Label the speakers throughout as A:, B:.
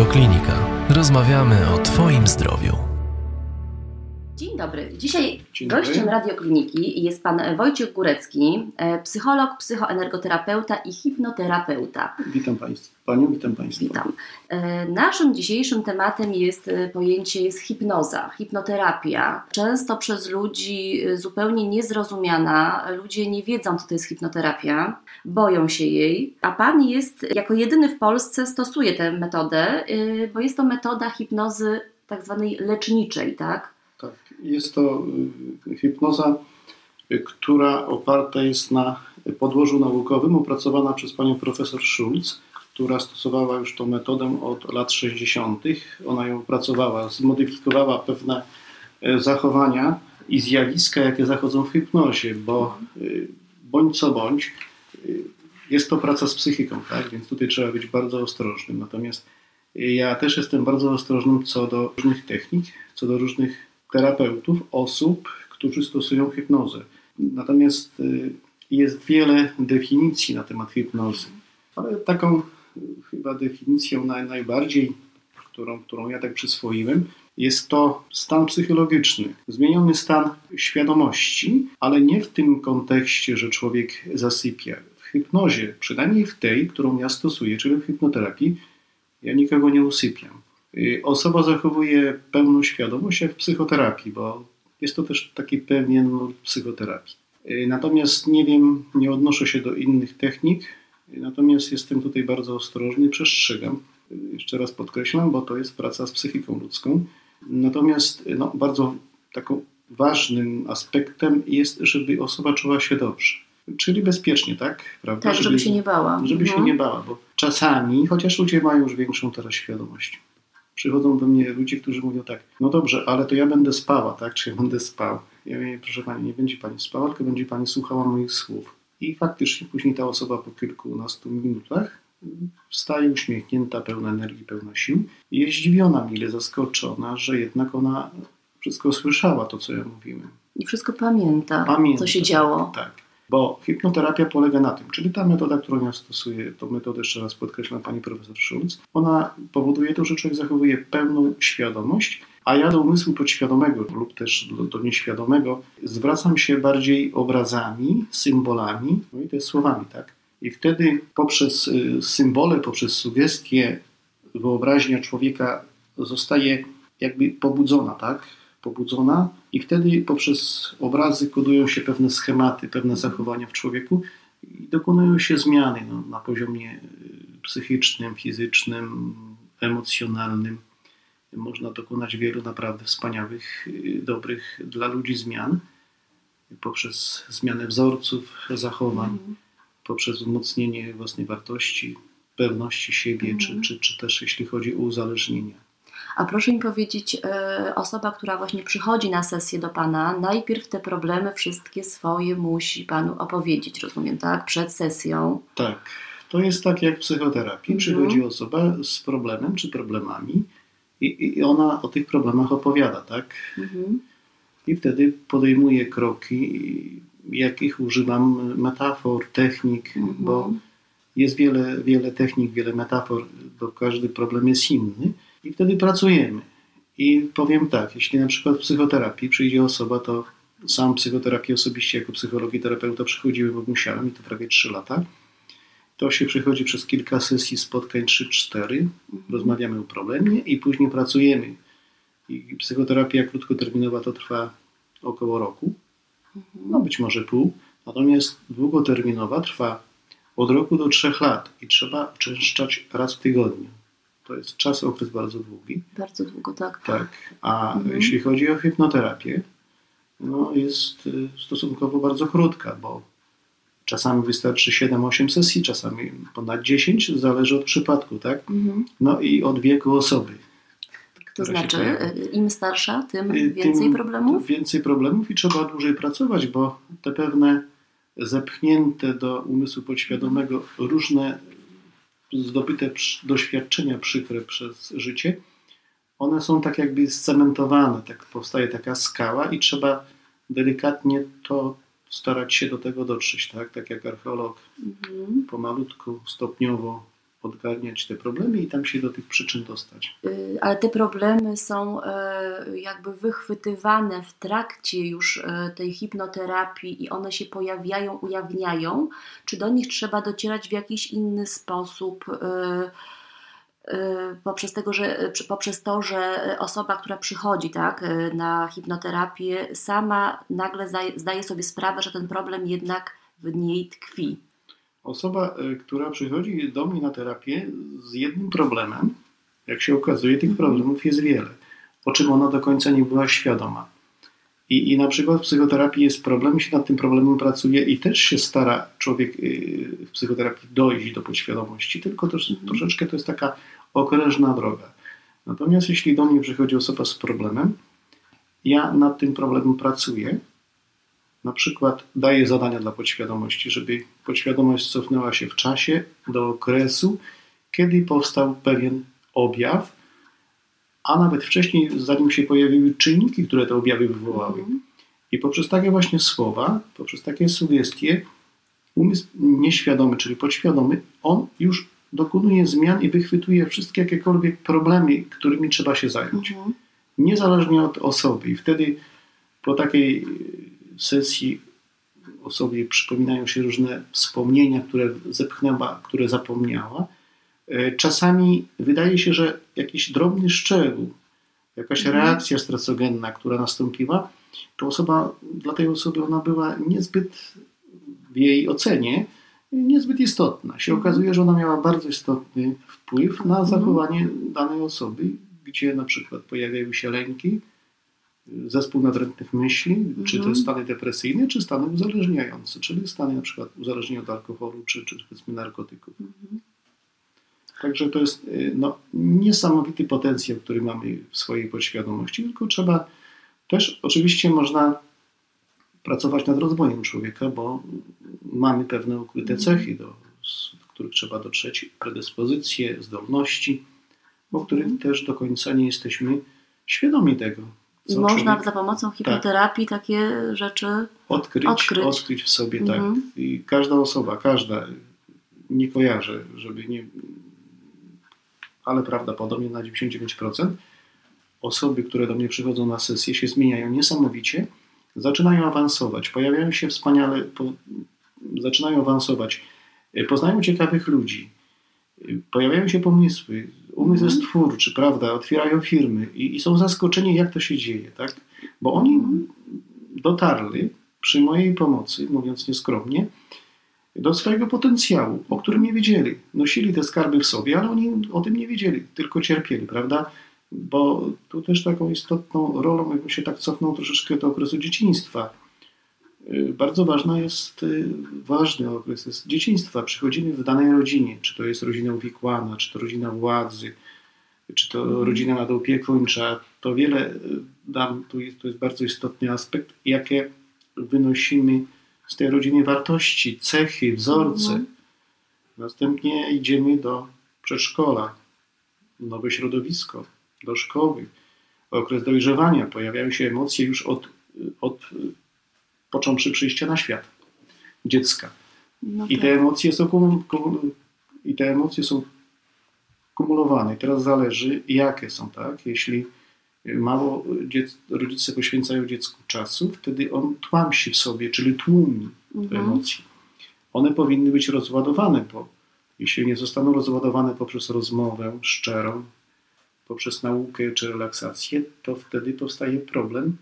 A: Radioklinika. Rozmawiamy o Twoim zdrowiu.
B: Dzień dobry. Dzisiaj
C: Dzień dobry.
B: gościem radiokliniki jest pan Wojciech Górecki, e, psycholog, psychoenergoterapeuta i hipnoterapeuta.
C: Witam Państwa. Panią, witam Państwa.
B: Witam. E, Naszym dzisiejszym tematem jest e, pojęcie jest hipnoza, hipnoterapia. Często przez ludzi zupełnie niezrozumiana. Ludzie nie wiedzą, co to jest hipnoterapia, boją się jej, a pan jest jako jedyny w Polsce stosuje tę metodę, bo jest to metoda hipnozy tak zwanej leczniczej, tak?
C: Jest to y, hipnoza, y, która oparta jest na podłożu naukowym, opracowana przez panią profesor Schulz, która stosowała już tą metodę od lat 60. Ona ją opracowała, zmodyfikowała pewne e, zachowania i zjawiska, jakie zachodzą w hipnozie, bo y, bądź co bądź, y, jest to praca z psychiką, tak? więc tutaj trzeba być bardzo ostrożnym. Natomiast ja też jestem bardzo ostrożnym co do różnych technik, co do różnych terapeutów, osób, którzy stosują hipnozę. Natomiast y, jest wiele definicji na temat hipnozy, ale taką y, chyba definicją naj, najbardziej, którą, którą ja tak przyswoiłem, jest to stan psychologiczny, zmieniony stan świadomości, ale nie w tym kontekście, że człowiek zasypia. W hipnozie, przynajmniej w tej, którą ja stosuję, czyli w hipnoterapii, ja nikogo nie usypiam. Y, Osoba zachowuje pełną świadomość jak w psychoterapii, bo jest to też taki pewien nurt psychoterapii. Y, Natomiast nie wiem, nie odnoszę się do innych technik, y, natomiast jestem tutaj bardzo ostrożny, przestrzegam. Jeszcze raz podkreślam, bo to jest praca z psychiką ludzką. Natomiast no, bardzo taką ważnym aspektem jest, żeby osoba czuła się dobrze. Czyli bezpiecznie, tak? Prawda?
B: Tak, żeby się nie bała.
C: Żeby się
B: Mhm.
C: nie bała, bo czasami, chociaż ludzie mają już większą teraz świadomość, przychodzą do mnie ludzie, którzy mówią tak, no dobrze, ale to ja będę spała, tak? Czy ja będę spał? Ja mówię, proszę Pani, nie będzie Pani spała, tylko będzie Pani słuchała moich słów. I faktycznie później ta osoba po kilkunastu minutach wstaje uśmiechnięta, pełna energii, pełna sił i jest zdziwiona, mile zaskoczona, że jednak ona wszystko słyszała, to co ja mówiłem.
B: I wszystko pamięta,
C: Pamięta,
B: co się działo.
C: Tak. Bo hipnoterapia polega na tym, czyli ta metoda, którą ja stosuję, to metodę jeszcze raz podkreślam pani profesor Schulz, ona powoduje to, że człowiek zachowuje pełną świadomość, a ja do umysłu podświadomego lub też do, do nieświadomego zwracam się bardziej obrazami, symbolami, no i też słowami, tak? I wtedy poprzez y, symbole, poprzez sugestie wyobraźnia człowieka zostaje jakby pobudzona, tak? Pobudzona i wtedy poprzez obrazy kodują się pewne schematy, pewne zachowania w człowieku i dokonują się zmiany no, na poziomie y, psychicznym, fizycznym, emocjonalnym. Można dokonać wielu naprawdę wspaniałych, y, dobrych dla ludzi zmian poprzez zmianę wzorców, zachowań, poprzez wzmocnienie własnej wartości, pewności siebie, czy, czy, czy też jeśli chodzi o uzależnienia.
B: A proszę mi powiedzieć, e, osoba, która właśnie przychodzi na sesję do Pana, najpierw te problemy wszystkie swoje musi Panu opowiedzieć, rozumiem, tak? Przed sesją.
C: Tak, to jest tak jak w psychoterapii.
B: Mhm.
C: Przychodzi osoba z problemem czy problemami i, i ona o tych problemach opowiada, tak?
B: Mhm.
C: I wtedy podejmuje kroki, jakich używam metafor, technik,
B: Mhm.
C: bo jest wiele, wiele technik, wiele metafor, bo każdy problem jest inny. I wtedy pracujemy. I powiem tak, jeśli na przykład w psychoterapii przyjdzie osoba, to sam psychoterapię osobiście jako psycholog i terapeuta przychodziłem, bo musiałem i to prawie 3 lata. To się przychodzi przez kilka sesji spotkań 3-4, rozmawiamy o problemie i później pracujemy. I psychoterapia krótkoterminowa to trwa około roku, no być może pół, natomiast długoterminowa trwa od roku do trzech lat i trzeba uczęszczać raz w tygodniu. To jest czas, okres bardzo długi.
B: Bardzo długo, tak.
C: Tak. A
B: Mhm.
C: jeśli chodzi o hipnoterapię, no jest y, stosunkowo bardzo krótka, bo czasami wystarczy 7-8 sesji, czasami ponad 10, zależy od przypadku, tak?
B: Mhm.
C: No i od wieku osoby.
B: To znaczy, e, im starsza, tym
C: Y,
B: więcej
C: tym
B: problemów?
C: Więcej problemów i trzeba dłużej pracować, bo te pewne zepchnięte do umysłu podświadomego różne zdobyte doświadczenia przykre przez życie, one są tak jakby scementowane, tak powstaje taka skała i trzeba delikatnie to starać się do tego dotrzeć, tak? Tak jak archeolog
B: Mhm.
C: pomalutku, stopniowo odgarniać te problemy i tam się do tych przyczyn dostać.
B: Y, ale te problemy są e, jakby wychwytywane w trakcie już e, tej hipnoterapii i one się pojawiają, ujawniają, czy do nich trzeba docierać w jakiś inny sposób? E, poprzez, tego, że, poprzez to, że osoba, która przychodzi tak, na hipnoterapię, sama nagle zdaje sobie sprawę, że ten problem jednak w niej tkwi.
C: Osoba, e, która przychodzi do mnie na terapię z jednym problemem, jak się okazuje, tych problemów jest wiele, o czym ona do końca nie była świadoma. I, I na przykład w psychoterapii jest problem, się nad tym problemem pracuje i też się stara człowiek e, w psychoterapii dojść do podświadomości, tylko też, troszeczkę to jest taka okrężna droga. Natomiast jeśli do mnie przychodzi osoba z problemem, ja nad tym problemem pracuję, na przykład daje zadania dla podświadomości, żeby podświadomość cofnęła się w czasie do okresu, kiedy powstał pewien objaw, a nawet wcześniej, zanim się pojawiły czynniki, które te objawy wywołały. Mhm. I poprzez takie właśnie słowa, poprzez takie sugestie, umysł nieświadomy, czyli podświadomy, on już dokonuje zmian i wychwytuje wszystkie jakiekolwiek problemy, którymi trzeba się zająć. Mhm. Niezależnie od osoby. I wtedy po takiej sesji osobie przypominają się różne wspomnienia, które zepchnęła, które zapomniała. E, czasami wydaje się, że jakiś drobny szczegół, jakaś mhm. reakcja stresogenna, która nastąpiła, to osoba, dla tej osoby ona była niezbyt w jej ocenie niezbyt istotna. Się mhm. okazuje, że ona miała bardzo istotny wpływ na mhm. zachowanie danej osoby, gdzie na przykład pojawiały się lęki, zespół nadrętnych myśli, mhm. czy to jest stany depresyjne, czy stany uzależniające, czyli stany na przykład uzależnienia od alkoholu, czy, czy powiedzmy narkotyków. Mhm. Także to jest y, no, niesamowity potencjał, który mamy w swojej podświadomości, tylko trzeba też, oczywiście można pracować nad rozwojem człowieka, bo mamy pewne ukryte mhm. cechy, do, do których trzeba dotrzeć, predyspozycje, zdolności, o których mhm. też do końca nie jesteśmy świadomi tego.
B: I można człowiek, za pomocą hipnoterapii tak, takie rzeczy
C: odkryć, odkryć. odkryć w sobie, tak. mhm. tak. I każda osoba, każda, nie kojarzę, żeby nie. Ale prawdopodobnie na 99% osoby, które do mnie przychodzą na sesję, się zmieniają niesamowicie, zaczynają awansować, pojawiają się wspaniale, po, zaczynają awansować, poznają ciekawych ludzi, pojawiają się pomysły, umysł jest mhm. twórczy, prawda, otwierają firmy i, i, są zaskoczeni, jak to się dzieje, tak? Bo oni mhm. dotarli przy mojej pomocy, mówiąc nieskromnie, do swojego potencjału, o którym nie wiedzieli. Nosili te skarby w sobie, ale oni o tym nie wiedzieli, tylko cierpieli, prawda? Bo tu też taką istotną rolą, jakby się tak cofnął troszeczkę do okresu dzieciństwa bardzo ważna jest, y, ważny okres jest dzieciństwa. Przychodzimy w danej rodzinie, czy to jest rodzina uwikłana, czy to rodzina władzy, czy to mhm. rodzina nadopiekuńcza. To wiele y, dam, tu jest, to jest bardzo istotny aspekt, jakie wynosimy z tej rodziny wartości, cechy, wzorce. Mhm. Następnie idziemy do przedszkola, nowe środowisko, do szkoły. Okres dojrzewania, pojawiają się emocje już od, od począwszy przyjścia na świat dziecka. No I, te tak. emocje są kumul, I te emocje są kumulowane. I teraz zależy, jakie są, tak? Jeśli mało dziec, rodzice poświęcają dziecku czasu, wtedy on tłamsi w sobie, czyli tłumi mhm. te emocje. One powinny być rozładowane, bo jeśli nie zostaną rozładowane poprzez rozmowę szczerą, poprzez naukę czy relaksację, to wtedy powstaje problem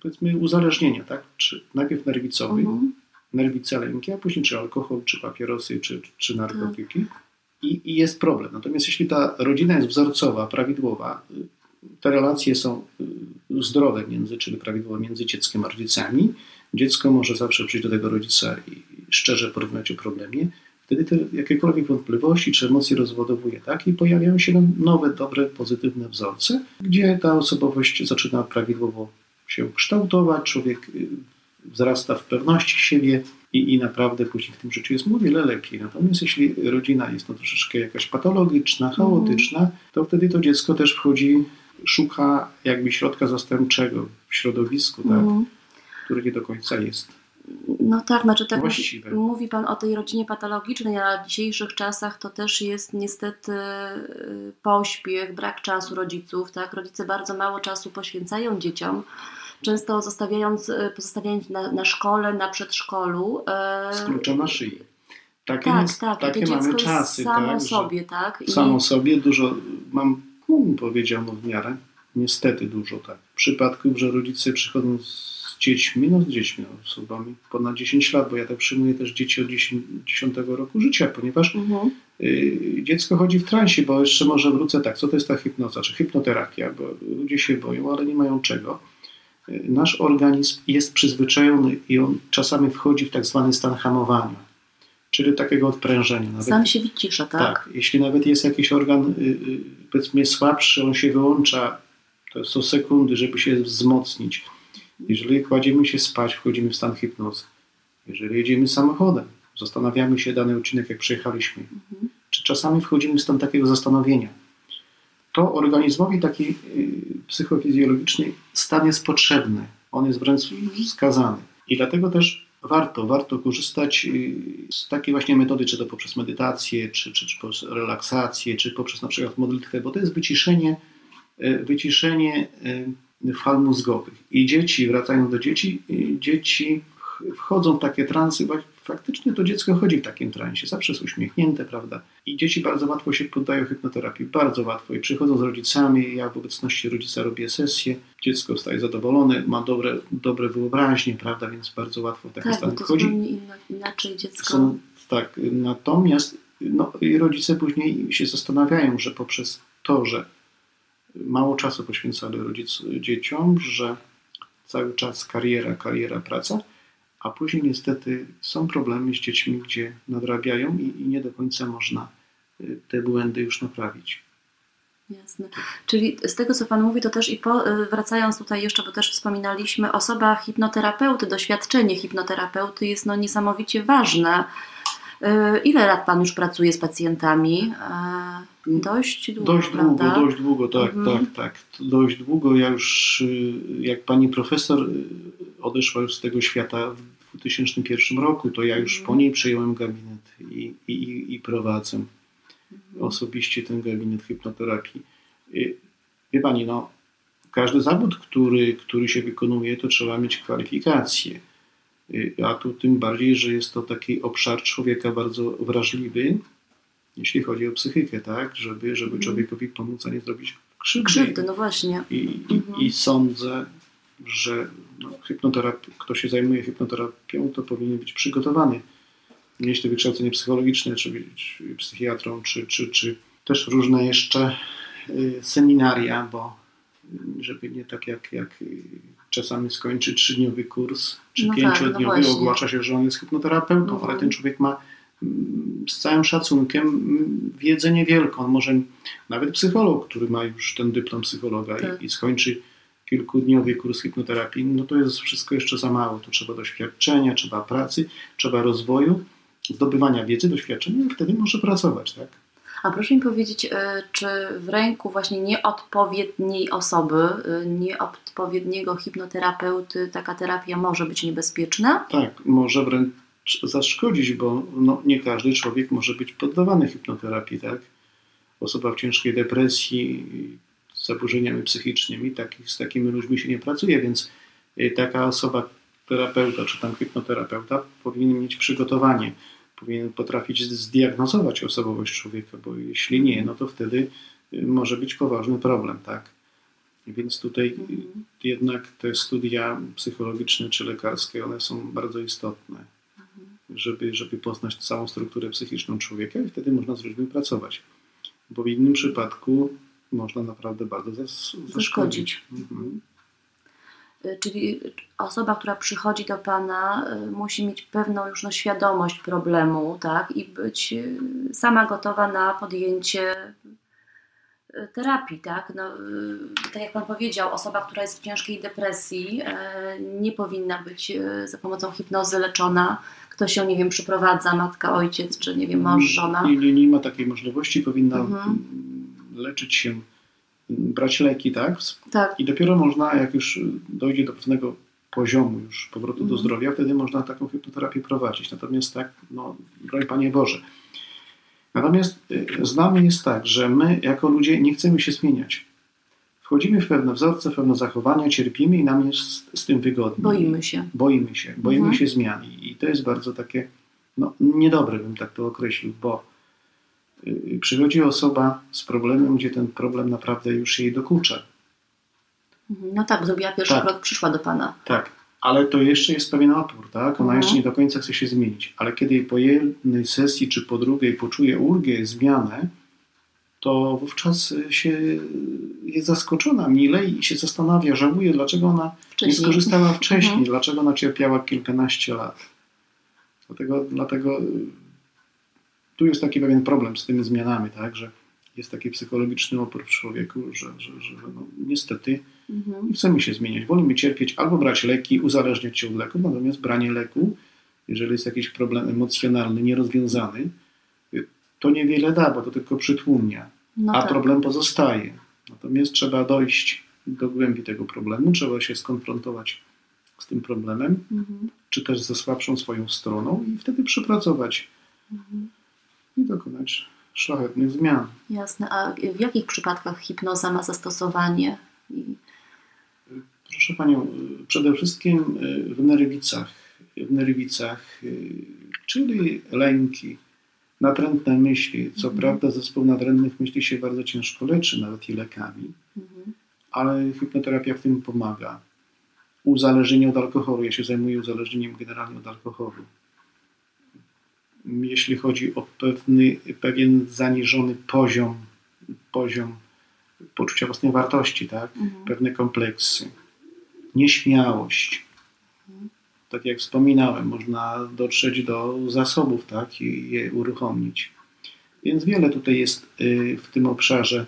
C: powiedzmy uzależnienia, tak? Czy najpierw nerwicowy, mhm. nerwice lęki, a później czy alkohol, czy papierosy, czy, czy narkotyki. Tak. I, I, jest problem. Natomiast jeśli ta rodzina jest wzorcowa, prawidłowa, te relacje są y, zdrowe między, czyli prawidłowe między dzieckiem a rodzicami, dziecko może zawsze przyjść do tego rodzica i szczerze porozmawiać o problemie, wtedy te jakiekolwiek wątpliwości czy emocje rozładowuje, tak? I pojawiają się nowe, dobre, pozytywne wzorce, gdzie ta osobowość zaczyna prawidłowo się kształtować, człowiek y, wzrasta w pewności siebie i, i naprawdę później w tym życiu jest mu wiele lepiej. Natomiast jeśli rodzina jest no troszeczkę jakaś patologiczna, mhm. chaotyczna, to wtedy to dziecko też wchodzi, szuka jakby środka zastępczego w środowisku, tak, mhm. które nie do końca jest.
B: No tak, znaczy tak
C: właściwe.
B: mówi, Pan o tej rodzinie patologicznej, a w dzisiejszych czasach to też jest niestety y, pośpiech, brak czasu rodziców, tak? Rodzice bardzo mało czasu poświęcają dzieciom, często zostawiając, y, pozostawiając na, na szkole, na przedszkolu. e,
C: Z kluczem na szyi. Takie,
B: Tak, tak,
C: takie mamy czasy,
B: samo
C: tak,
B: sobie, tak? I-
C: samo sobie dużo, mam, no, powiedziano w miarę, niestety dużo tak, przypadków, że rodzice przychodzą z dziećmi, no z dziećmi, no, osobami ponad 10 lat, bo ja tak przyjmuję też dzieci od 10, 10 roku życia, ponieważ
B: Mhm.
C: y, dziecko chodzi w transie, bo jeszcze może wrócę tak, co to jest ta hipnoza, czy hipnoterapia, bo ludzie się boją, ale nie mają czego. Nasz organizm jest przyzwyczajony i on czasami wchodzi w tak zwany stan hamowania, czyli takiego odprężenia. Nawet
B: Sam się wycisza, tak?
C: tak, jeśli nawet jest jakiś organ, y, y, powiedzmy, słabszy, on się wyłącza, to są sekundy, żeby się wzmocnić. Jeżeli kładziemy się spać, wchodzimy w stan hipnozy. Jeżeli jedziemy samochodem, zastanawiamy się dany odcinek, jak przejechaliśmy,
B: Mhm.
C: czy czasami wchodzimy w stan takiego zastanowienia. To organizmowi taki y, psychofizjologiczny stan jest potrzebny. On jest wręcz wskazany. I dlatego też warto, warto korzystać y, z takiej właśnie metody, czy to poprzez medytację, czy, czy, czy poprzez relaksację, czy poprzez na przykład modlitwę, bo to jest wyciszenie, y, wyciszenie fal mózgowych. I dzieci, wracając do dzieci, dzieci ch- wchodzą w takie transy, faktycznie to dziecko chodzi w takim transie, zawsze jest uśmiechnięte, prawda? I dzieci bardzo łatwo się poddają hipnoterapii, bardzo łatwo. I przychodzą z rodzicami, ja w obecności rodzica robię sesję, dziecko staje zadowolone, ma dobre, dobre wyobraźnie, prawda? Więc bardzo łatwo w taki
B: Tak,
C: stan wchodzi.
B: inna, inaczej dziecko.
C: Są, tak, natomiast no, i rodzice później się zastanawiają, że poprzez to, że mało czasu poświęcali rodzic dzieciom, że cały czas kariera, kariera, praca, a później niestety są problemy z dziećmi, gdzie nadrabiają i, i nie do końca można y, te błędy już naprawić.
B: Jasne. Czyli z tego, co Pan mówi, to też i po, y, wracając tutaj jeszcze, bo też wspominaliśmy, osoba hipnoterapeuty, doświadczenie hipnoterapeuty jest no niesamowicie ważne. Y, Ile lat Pan już pracuje z pacjentami? Dość długo,
C: Dość długo,
B: prawda?
C: dość długo, tak,
B: Mhm.
C: tak, tak. Dość długo. Ja już, y, jak pani profesor y, odeszła już z tego świata w 2001 roku, to ja już
B: Mhm.
C: po niej przejąłem gabinet i, i, i prowadzę
B: Mhm.
C: osobiście ten gabinet hipnoterapii. Y, Wie pani, no, każdy zawód, który, który się wykonuje, to trzeba mieć kwalifikacje. A tu tym bardziej, że jest to taki obszar człowieka bardzo wrażliwy, jeśli chodzi o psychikę, tak? Żeby, żeby
B: Mhm.
C: człowiekowi pomóc, a nie zrobić krzywdy.
B: Krzywdy, no właśnie.
C: I, i,
B: Mhm.
C: i sądzę, że no, kto się zajmuje hipnoterapią, to powinien być przygotowany. Mieć to wykształcenie psychologiczne, czy być psychiatrą, czy, czy, czy też różne jeszcze y, seminaria, bo y, żeby nie tak jak, jak y, czasami skończy trzydniowy kurs, czy
B: No tak,
C: pięciodniowy,
B: no właśnie.
C: ogłasza się, że on jest hipnoterapeutą,
B: Mhm.
C: ale ten człowiek ma z całym szacunkiem wiedzę niewielką. Może nawet psycholog, który ma już ten dyplom psychologa
B: Tak.
C: i, i skończy kilkudniowy kurs hipnoterapii, no to jest wszystko jeszcze za mało. To trzeba doświadczenia, trzeba pracy, trzeba rozwoju, zdobywania wiedzy, doświadczenia i wtedy może pracować, tak?
B: A proszę mi powiedzieć, y, czy w ręku właśnie nieodpowiedniej osoby, y, nieodpowiedniego hipnoterapeuty taka terapia może być niebezpieczna?
C: Tak, może wręcz zaszkodzić, bo no, nie każdy człowiek może być poddawany hipnoterapii, tak? Osoba w ciężkiej depresji, z zaburzeniami psychicznymi, takich, z takimi ludźmi się nie pracuje, więc y, taka osoba, terapeuta czy tam hipnoterapeuta powinien mieć przygotowanie, powinien potrafić zdiagnozować osobowość człowieka, bo jeśli nie, no to wtedy y, może być poważny problem, tak? Więc tutaj
B: Mhm.
C: jednak te studia psychologiczne czy lekarskie, one są bardzo istotne, żeby, żeby poznać całą strukturę psychiczną człowieka i wtedy można z ludźmi pracować. Bo w innym przypadku można naprawdę bardzo zas- zaszkodzić. Mhm.
B: Y, Czyli osoba, która przychodzi do Pana, y, musi mieć pewną już no, świadomość problemu, tak? I być y, sama gotowa na podjęcie terapii, tak? No, tak jak Pan powiedział, osoba, która jest w ciężkiej depresji, nie powinna być za pomocą hipnozy leczona. Ktoś ją, nie wiem, przyprowadza, matka, ojciec, czy nie wiem, mąż, żona.
C: Nie, nie, nie ma takiej możliwości, powinna
B: Mhm.
C: mm, leczyć się, mm, brać leki, tak?
B: Tak.
C: I dopiero można, jak już dojdzie do pewnego poziomu już powrotu do
B: Mhm.
C: zdrowia, wtedy można taką hipnoterapię prowadzić. Natomiast tak, no, broń Panie Boże. Natomiast y, z nami jest tak, że my jako ludzie nie chcemy się zmieniać. Wchodzimy w pewne wzorce, w pewne zachowania, cierpimy i nam jest z tym wygodnie.
B: Boimy się.
C: Boimy się, boimy
B: Mhm.
C: się zmian i to jest bardzo takie, no niedobre bym tak to określił, bo y, przychodzi osoba z problemem, gdzie ten problem naprawdę już jej dokucza.
B: Mhm. No tak, zrobiła pierwszy
C: Tak.
B: krok, przyszła do Pana.
C: Tak, ale to jeszcze jest pewien opór, tak? Ona
B: Mhm.
C: jeszcze nie do końca chce się zmienić, ale kiedy po jednej sesji czy po drugiej poczuje ulgę, zmianę, to wówczas y, się jest zaskoczona mile i się zastanawia, żałuje, dlaczego ona nie
B: Wcześniej.
C: skorzystała wcześniej,
B: Mhm.
C: dlaczego ona cierpiała kilkanaście lat. Dlatego, dlatego y, tu jest taki pewien problem z tymi zmianami, tak, że jest taki psychologiczny opór w człowieku, że, że, że no, niestety
B: Mhm.
C: nie chcemy się zmieniać. Wolimy cierpieć albo brać leki, uzależniać się od leków, natomiast branie leku, jeżeli jest jakiś problem emocjonalny, nierozwiązany, y, to niewiele da, bo to tylko przytłumia
B: No
C: a
B: tak.
C: problem pozostaje. Natomiast trzeba dojść do głębi tego problemu, trzeba się skonfrontować z tym problemem,
B: Mhm.
C: czy też ze słabszą swoją stroną i wtedy przepracować
B: Mhm.
C: i dokonać szlachetnych zmian.
B: Jasne. A w jakich przypadkach hipnoza ma zastosowanie?
C: Proszę Panią, przede wszystkim y, w nerwicach, w nerwicach, y, czyli lęki, natrętne myśli. Co
B: Mhm.
C: prawda zespół natrętnych myśli się bardzo ciężko leczy, nawet i lekami,
B: Mhm.
C: ale hipnoterapia w tym pomaga. Uzależnienie od alkoholu. Ja się zajmuję uzależnieniem generalnie od alkoholu. Jeśli chodzi o pewny, pewien zaniżony poziom, poziom poczucia własnej wartości, tak?
B: Mhm.
C: pewne kompleksy, nieśmiałość. Tak jak wspominałem, można dotrzeć do zasobów tak? i je uruchomić. Więc wiele tutaj jest y, w tym obszarze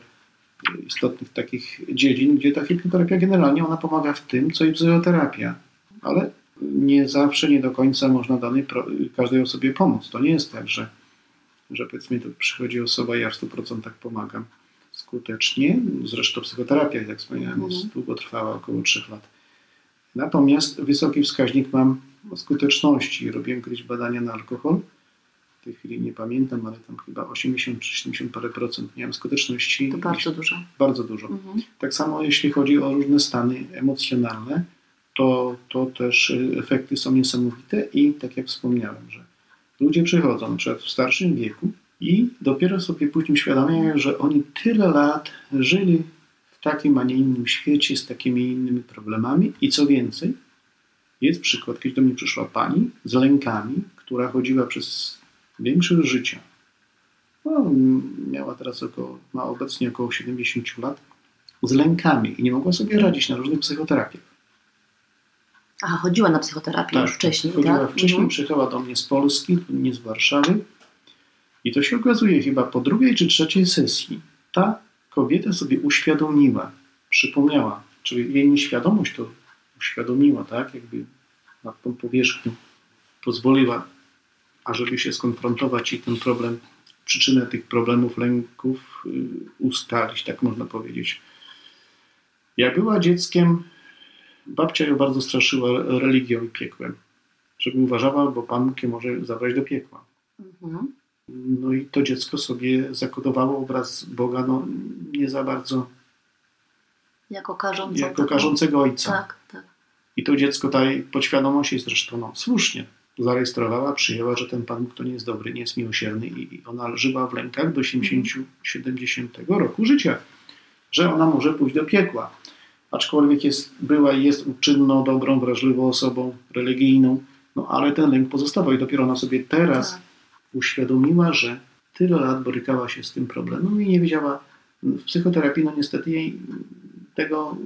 C: istotnych takich dziedzin, gdzie ta hipnoterapia generalnie ona pomaga w tym, co i psychoterapia. Ale nie zawsze, nie do końca można danej każdej osobie pomóc. To nie jest tak, że, że powiedzmy tu przychodzi osoba i ja w 100% pomagam skutecznie. Zresztą psychoterapia, jak wspomniałem, jest
B: Mhm.
C: długotrwała, około 3 lat. Natomiast wysoki wskaźnik mam skuteczności. Robiłem kiedyś badania na alkohol. W tej chwili nie pamiętam, ale tam chyba 80 czy 70 parę procent miałem skuteczności.
B: To bardzo dużo.
C: Bardzo dużo.
B: Mhm.
C: Tak samo jeśli chodzi o różne stany emocjonalne, to, to też y, efekty są niesamowite i tak jak wspomniałem, że ludzie przychodzą przykład w starszym wieku i dopiero sobie później uświadamiają, że oni tyle lat żyli takim, a nie innym świecie z takimi innymi problemami i co więcej, jest przykład, kiedy do mnie przyszła pani z lękami, która chodziła przez większość życia. No, miała teraz około, ma obecnie około 70 lat z lękami i nie mogła sobie radzić na różnych psychoterapiach.
B: Aha, chodziła na psychoterapię już wcześniej,
C: chodziła
B: tak?
C: wcześniej,
B: Mhm.
C: przyjechała do mnie z Polski, nie z Warszawy. I to się okazuje chyba po drugiej czy trzeciej sesji ta kobieta sobie uświadomiła, przypomniała, czyli jej nieświadomość to uświadomiła, tak, jakby na tą powierzchnię pozwoliła, ażeby się skonfrontować i ten problem, przyczynę tych problemów, lęków y, ustalić, tak można powiedzieć. Jak była dzieckiem, babcia ją bardzo straszyła religią i piekłem, żeby uważała, bo Pan może zabrać do piekła.
B: Mhm.
C: No i to dziecko sobie zakodowało obraz Boga, no nie za bardzo
B: Jako karzącą.
C: jako karzącego ojca.
B: Tak, tak.
C: I to dziecko tej podświadomości zresztą no, słusznie zarejestrowała, przyjęła, że ten Pan Bóg to nie jest dobry, nie jest miłosierny i ona żyła w lękach do 80-70 roku życia, że ona może pójść do piekła. Aczkolwiek jest, była i jest uczynną, dobrą, wrażliwą osobą religijną, no ale ten lęk pozostawał i dopiero ona sobie teraz
B: Tak.
C: Uświadomiła, że tyle lat borykała się z tym problemem i nie wiedziała, w psychoterapii no niestety jej tego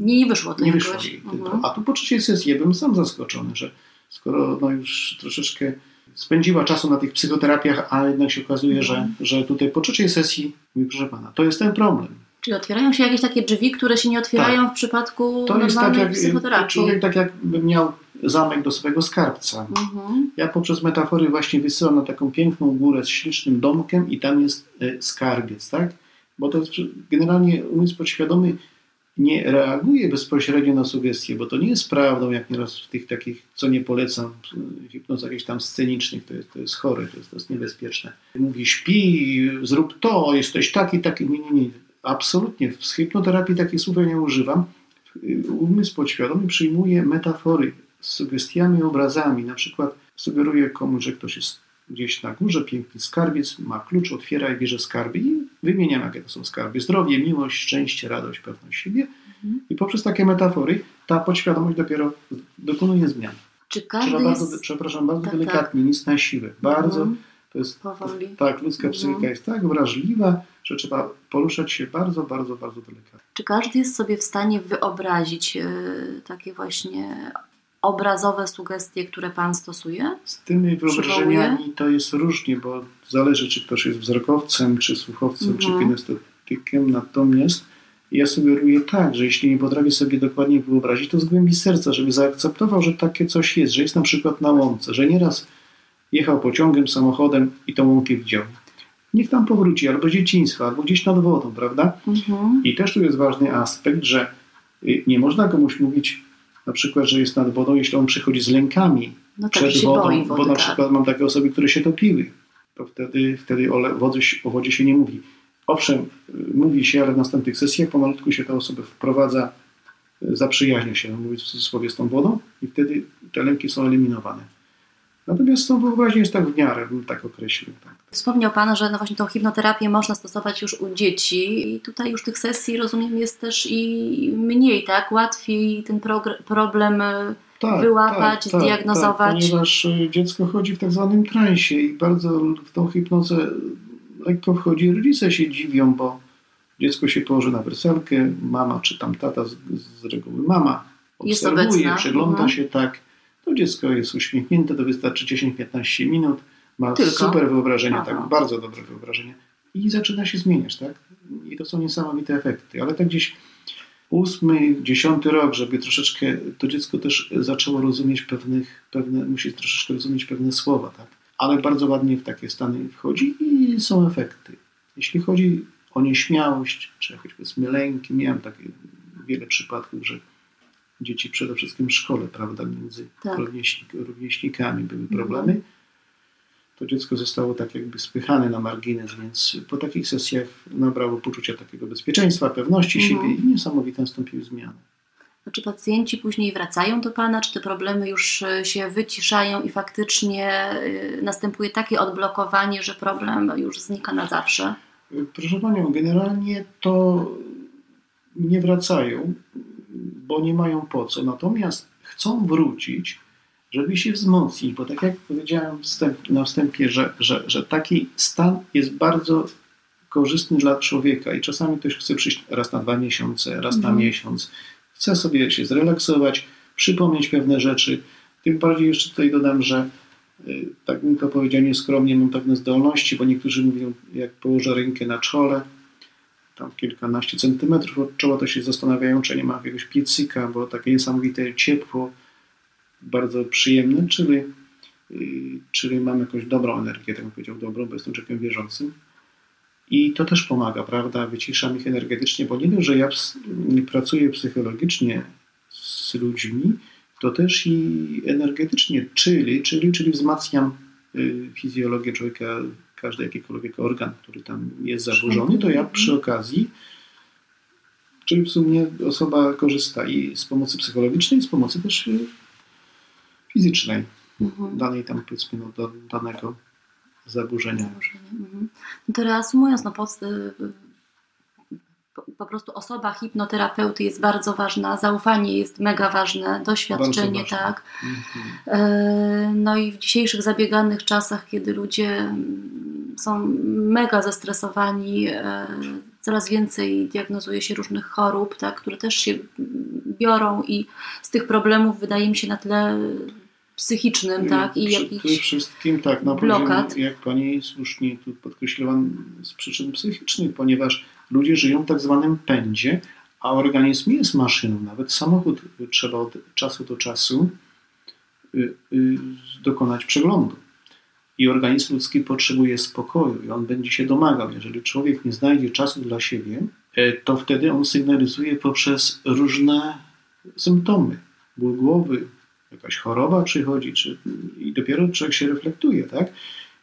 B: Nie, wyszło
C: nie wyszło jej.
B: Mhm.
C: A tu po trzeciej sesji byłem sam zaskoczony, że skoro no już troszeczkę spędziła czasu na tych psychoterapiach, a jednak się okazuje, że,
B: Mhm.
C: że tutaj po trzeciej sesji, mówi, proszę pana, to jest ten problem.
B: Czyli otwierają się jakieś takie drzwi, które się nie otwierają w przypadku
C: Tak. To jest tak jak
B: psychoterapii.
C: człowiek tak jakby miał zamek do swojego skarbca.
B: Mhm.
C: Ja poprzez metafory właśnie wysyłam na taką piękną górę z ślicznym domkiem i tam jest e, skarbiec, tak? Bo to jest generalnie umysł podświadomy nie reaguje bezpośrednio na sugestie, bo to nie jest prawdą, jak nieraz w tych takich, co nie polecam, hipnoz jakichś tam scenicznych, to jest, to jest chore, to jest, to jest niebezpieczne. Mówi, śpi, zrób to, jesteś taki, taki. Nie, nie, nie. Absolutnie. W hipnoterapii takich słów ja nie używam. Umysł podświadomy przyjmuje metafory z sugestiami, obrazami. Na przykład sugeruje komuś, że ktoś jest gdzieś na górze, piękny skarbiec, ma klucz, otwiera i bierze skarby i wymieniam, jakie to są skarby. Zdrowie, miłość, szczęście, radość, pewność siebie. Mhm. I poprzez takie metafory ta podświadomość dopiero dokonuje zmian.
B: Czy każdy
C: Trzeba
B: jest...
C: bardzo, przepraszam, bardzo tak, delikatnie, tak. nic na siłę. Bardzo, mhm. To jest,
B: Powoli.
C: tak, ludzka mhm. psychika jest tak wrażliwa, że trzeba poruszać się bardzo, bardzo, bardzo delikatnie.
B: Czy każdy jest sobie w stanie wyobrazić yy, takie właśnie obrazowe sugestie, które Pan stosuje?
C: Z tymi wyobrażeniami to jest różnie, bo zależy, czy ktoś jest wzrokowcem, czy słuchowcem, mhm. czy kinestetykiem. Natomiast ja sugeruję tak, że jeśli nie potrafi sobie dokładnie wyobrazić, to z głębi serca, żeby zaakceptował, że takie coś jest, że jest na przykład na łące, że nieraz jechał pociągiem, samochodem i tą łąkę widział. Niech tam powróci, albo z dzieciństwa, albo gdzieś nad wodą, prawda? Mhm. I też tu jest ważny aspekt, że y, nie można komuś mówić, na przykład, że jest nad wodą, jeśli on przychodzi z lękami
B: no tak, przed wodą, wody,
C: bo na tak. przykład mam takie osoby, które się topiły, to wtedy, wtedy o, wodzie, o wodzie się nie mówi. Owszem, y, mówi się, ale w następnych sesjach pomalutku się te osoby wprowadza, y, zaprzyjaźnia się, mówi w cudzysłowie, z tą wodą i wtedy te lęki są eliminowane. Natomiast tą wyobraźnią jest tak w miarę, bym tak określił. Tak.
B: Wspomniał Pan, że no właśnie tą hipnoterapię można stosować już u dzieci i tutaj już tych sesji, rozumiem, jest też i mniej, tak? Łatwiej ten problem e, tak, wyłapać, tak, tak zdiagnozować. Tak,
C: ponieważ e, dziecko chodzi w tak zwanym transie i bardzo w tą hipnozę lekko wchodzi. Rodzice się dziwią, bo dziecko się położy na werselkę, mama czy tam tata, z, z reguły mama, obserwuje, przygląda mhm. się tak to dziecko jest uśmiechnięte, to wystarczy 10-15 minut, ma Tylko? super wyobrażenie, Aha. tak, bardzo dobre wyobrażenie i zaczyna się zmieniać, tak? I to są niesamowite efekty, ale tak gdzieś ósmy, dziesiąty rok, żeby troszeczkę to dziecko też zaczęło rozumieć pewnych, pewne, musi troszeczkę rozumieć pewne słowa, tak? Ale bardzo ładnie w takie stany wchodzi i są efekty. Jeśli chodzi o nieśmiałość, czy powiedzmy lęki, miałem takie wiele przypadków, że dzieci przede wszystkim w szkole, prawda, między tak. rówieśnik, rówieśnikami były mhm. problemy, to dziecko zostało tak jakby spychane na margines, więc po takich sesjach nabrało poczucia takiego bezpieczeństwa, pewności mhm. siebie i niesamowite nastąpiły zmiany.
B: A czy pacjenci później wracają do Pana, czy te problemy już e, się wyciszają i faktycznie e, następuje takie odblokowanie, że problem już znika na zawsze?
C: Proszę Panią, generalnie to nie wracają bo nie mają po co. Natomiast chcą wrócić, żeby się wzmocnić, bo tak jak powiedziałem wstęp, na wstępie, że, że, że taki stan jest bardzo korzystny dla człowieka i czasami ktoś chce przyjść raz na dwa miesiące, raz mhm. na miesiąc, chce sobie się zrelaksować, przypomnieć pewne rzeczy. Tym bardziej jeszcze tutaj dodam, że y, tak bym to powiedział nieskromnie, mam pewne zdolności, bo niektórzy mówią, jak położę rękę na czole, tam kilkanaście centymetrów od czoła, to się zastanawiają, czy nie ma jakiegoś piecyka, bo takie niesamowite ciepło, bardzo przyjemne, czyli, yy, czyli mam jakąś dobrą energię, tak bym powiedział, dobrą, bo jestem człowiekiem wierzącym. I to też pomaga, prawda? Wyciszam ich energetycznie, bo nie dość, że ja pracuję psychologicznie z ludźmi, to też i energetycznie, czyli, czyli, czyli wzmacniam y, fizjologię człowieka każdy jakikolwiek organ, który tam jest zaburzony, to ja przy okazji, czyli w sumie osoba korzysta i z pomocy psychologicznej, i z pomocy też y, fizycznej mhm. danej tam powiedzmy no, do danego zaburzenia.
B: Mhm. No to reasumując, no, pod, po prostu osoba hipnoterapeuty jest bardzo ważna, zaufanie jest mega ważne, doświadczenie, ważne. tak. Mhm. E, no i w dzisiejszych zabieganych czasach, kiedy ludzie mm, są mega zestresowani, e, coraz więcej diagnozuje się różnych chorób, tak, które też się biorą i z tych problemów wydaje mi się na tle psychicznym, tak?
C: I Przede wszystkim tak, na blokad. Poziomie, jak Pani słusznie tu podkreśliła, z przyczyn psychicznych, ponieważ ludzie żyją w tak zwanym pędzie, a organizm nie jest maszyną. Nawet samochód trzeba od czasu do czasu y, y, dokonać przeglądu. I organizm ludzki potrzebuje spokoju i on będzie się domagał. Jeżeli człowiek nie znajdzie czasu dla siebie, e, to wtedy on sygnalizuje poprzez różne symptomy. Ból głowy, jakaś choroba przychodzi, czy, i dopiero człowiek się reflektuje, tak?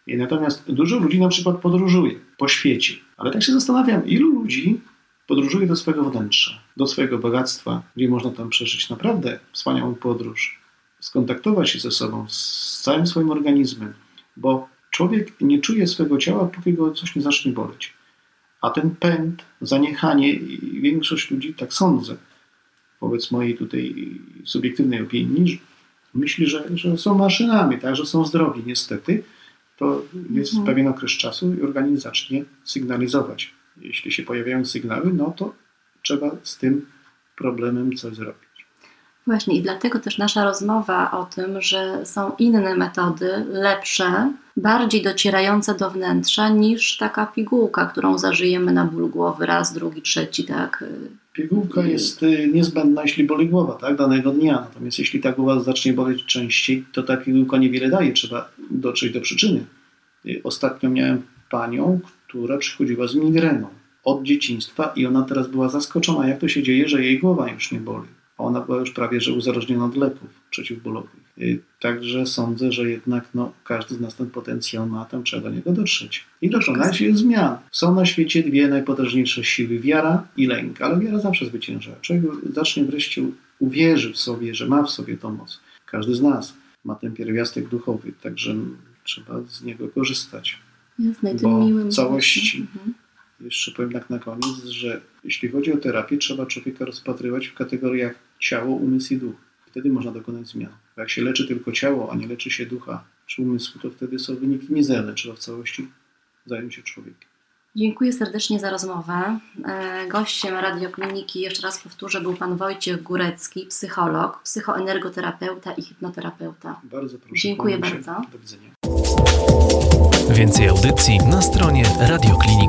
C: I natomiast dużo ludzi na przykład podróżuje po świecie, ale tak się zastanawiam, ilu ludzi podróżuje do swojego wnętrza, do swojego bogactwa, gdzie można tam przeżyć naprawdę wspaniałą podróż, skontaktować się ze sobą, z całym swoim organizmem, bo człowiek nie czuje swojego ciała, póki go coś nie zacznie boleć. A ten pęd, zaniechanie i większość ludzi, tak sądzę, wobec mojej tutaj subiektywnej opinii, myśli, że, że są maszynami, tak, że są zdrowi niestety, to jest mhm. pewien okres czasu i organizm zacznie sygnalizować. Jeśli się pojawiają sygnały, no to trzeba z tym problemem coś zrobić.
B: Właśnie i dlatego też nasza rozmowa o tym, że są inne metody, lepsze, bardziej docierające do wnętrza niż taka pigułka, którą zażyjemy na ból głowy raz, drugi, trzeci, tak?
C: Pigułka jest y, niezbędna, jeśli boli głowa, tak, danego dnia. Natomiast jeśli ta głowa zacznie boleć częściej, to ta pigułka niewiele daje. Trzeba dotrzeć do przyczyny. Y, ostatnio miałem panią, która przychodziła z migreną od dzieciństwa i ona teraz była zaskoczona, jak to się dzieje, że jej głowa już nie boli ona była już prawie że uzależniona od leków przeciwbólowych. Także sądzę, że jednak no, każdy z nas ten potencjał ma, tam trzeba do niego dotrzeć. I dokonać zmian. Są na świecie dwie najpotężniejsze siły, wiara i lęk, ale wiara zawsze zwycięża. Człowiek zacznie wreszcie uwierzy w sobie, że ma w sobie tą moc. Każdy z nas ma ten pierwiastek duchowy, także trzeba z niego korzystać.
B: Jasne,
C: bo w całości mhm. Jeszcze powiem tak na koniec, że jeśli chodzi o terapię, trzeba człowieka rozpatrywać w kategoriach ciało, umysł i duch. Wtedy można dokonać zmian. Jak się leczy tylko ciało, a nie leczy się ducha czy umysłu, to wtedy są wyniki mizerne. Trzeba w całości zająć się człowiekiem.
B: Dziękuję serdecznie za rozmowę. E, gościem Radiokliniki, jeszcze raz powtórzę, był pan Wojciech Górecki, psycholog, psychoenergoterapeuta i hipnoterapeuta.
C: Bardzo proszę.
B: Dziękuję bardzo.
C: Do widzenia.
A: Więcej audycji na stronie Radiokliniki.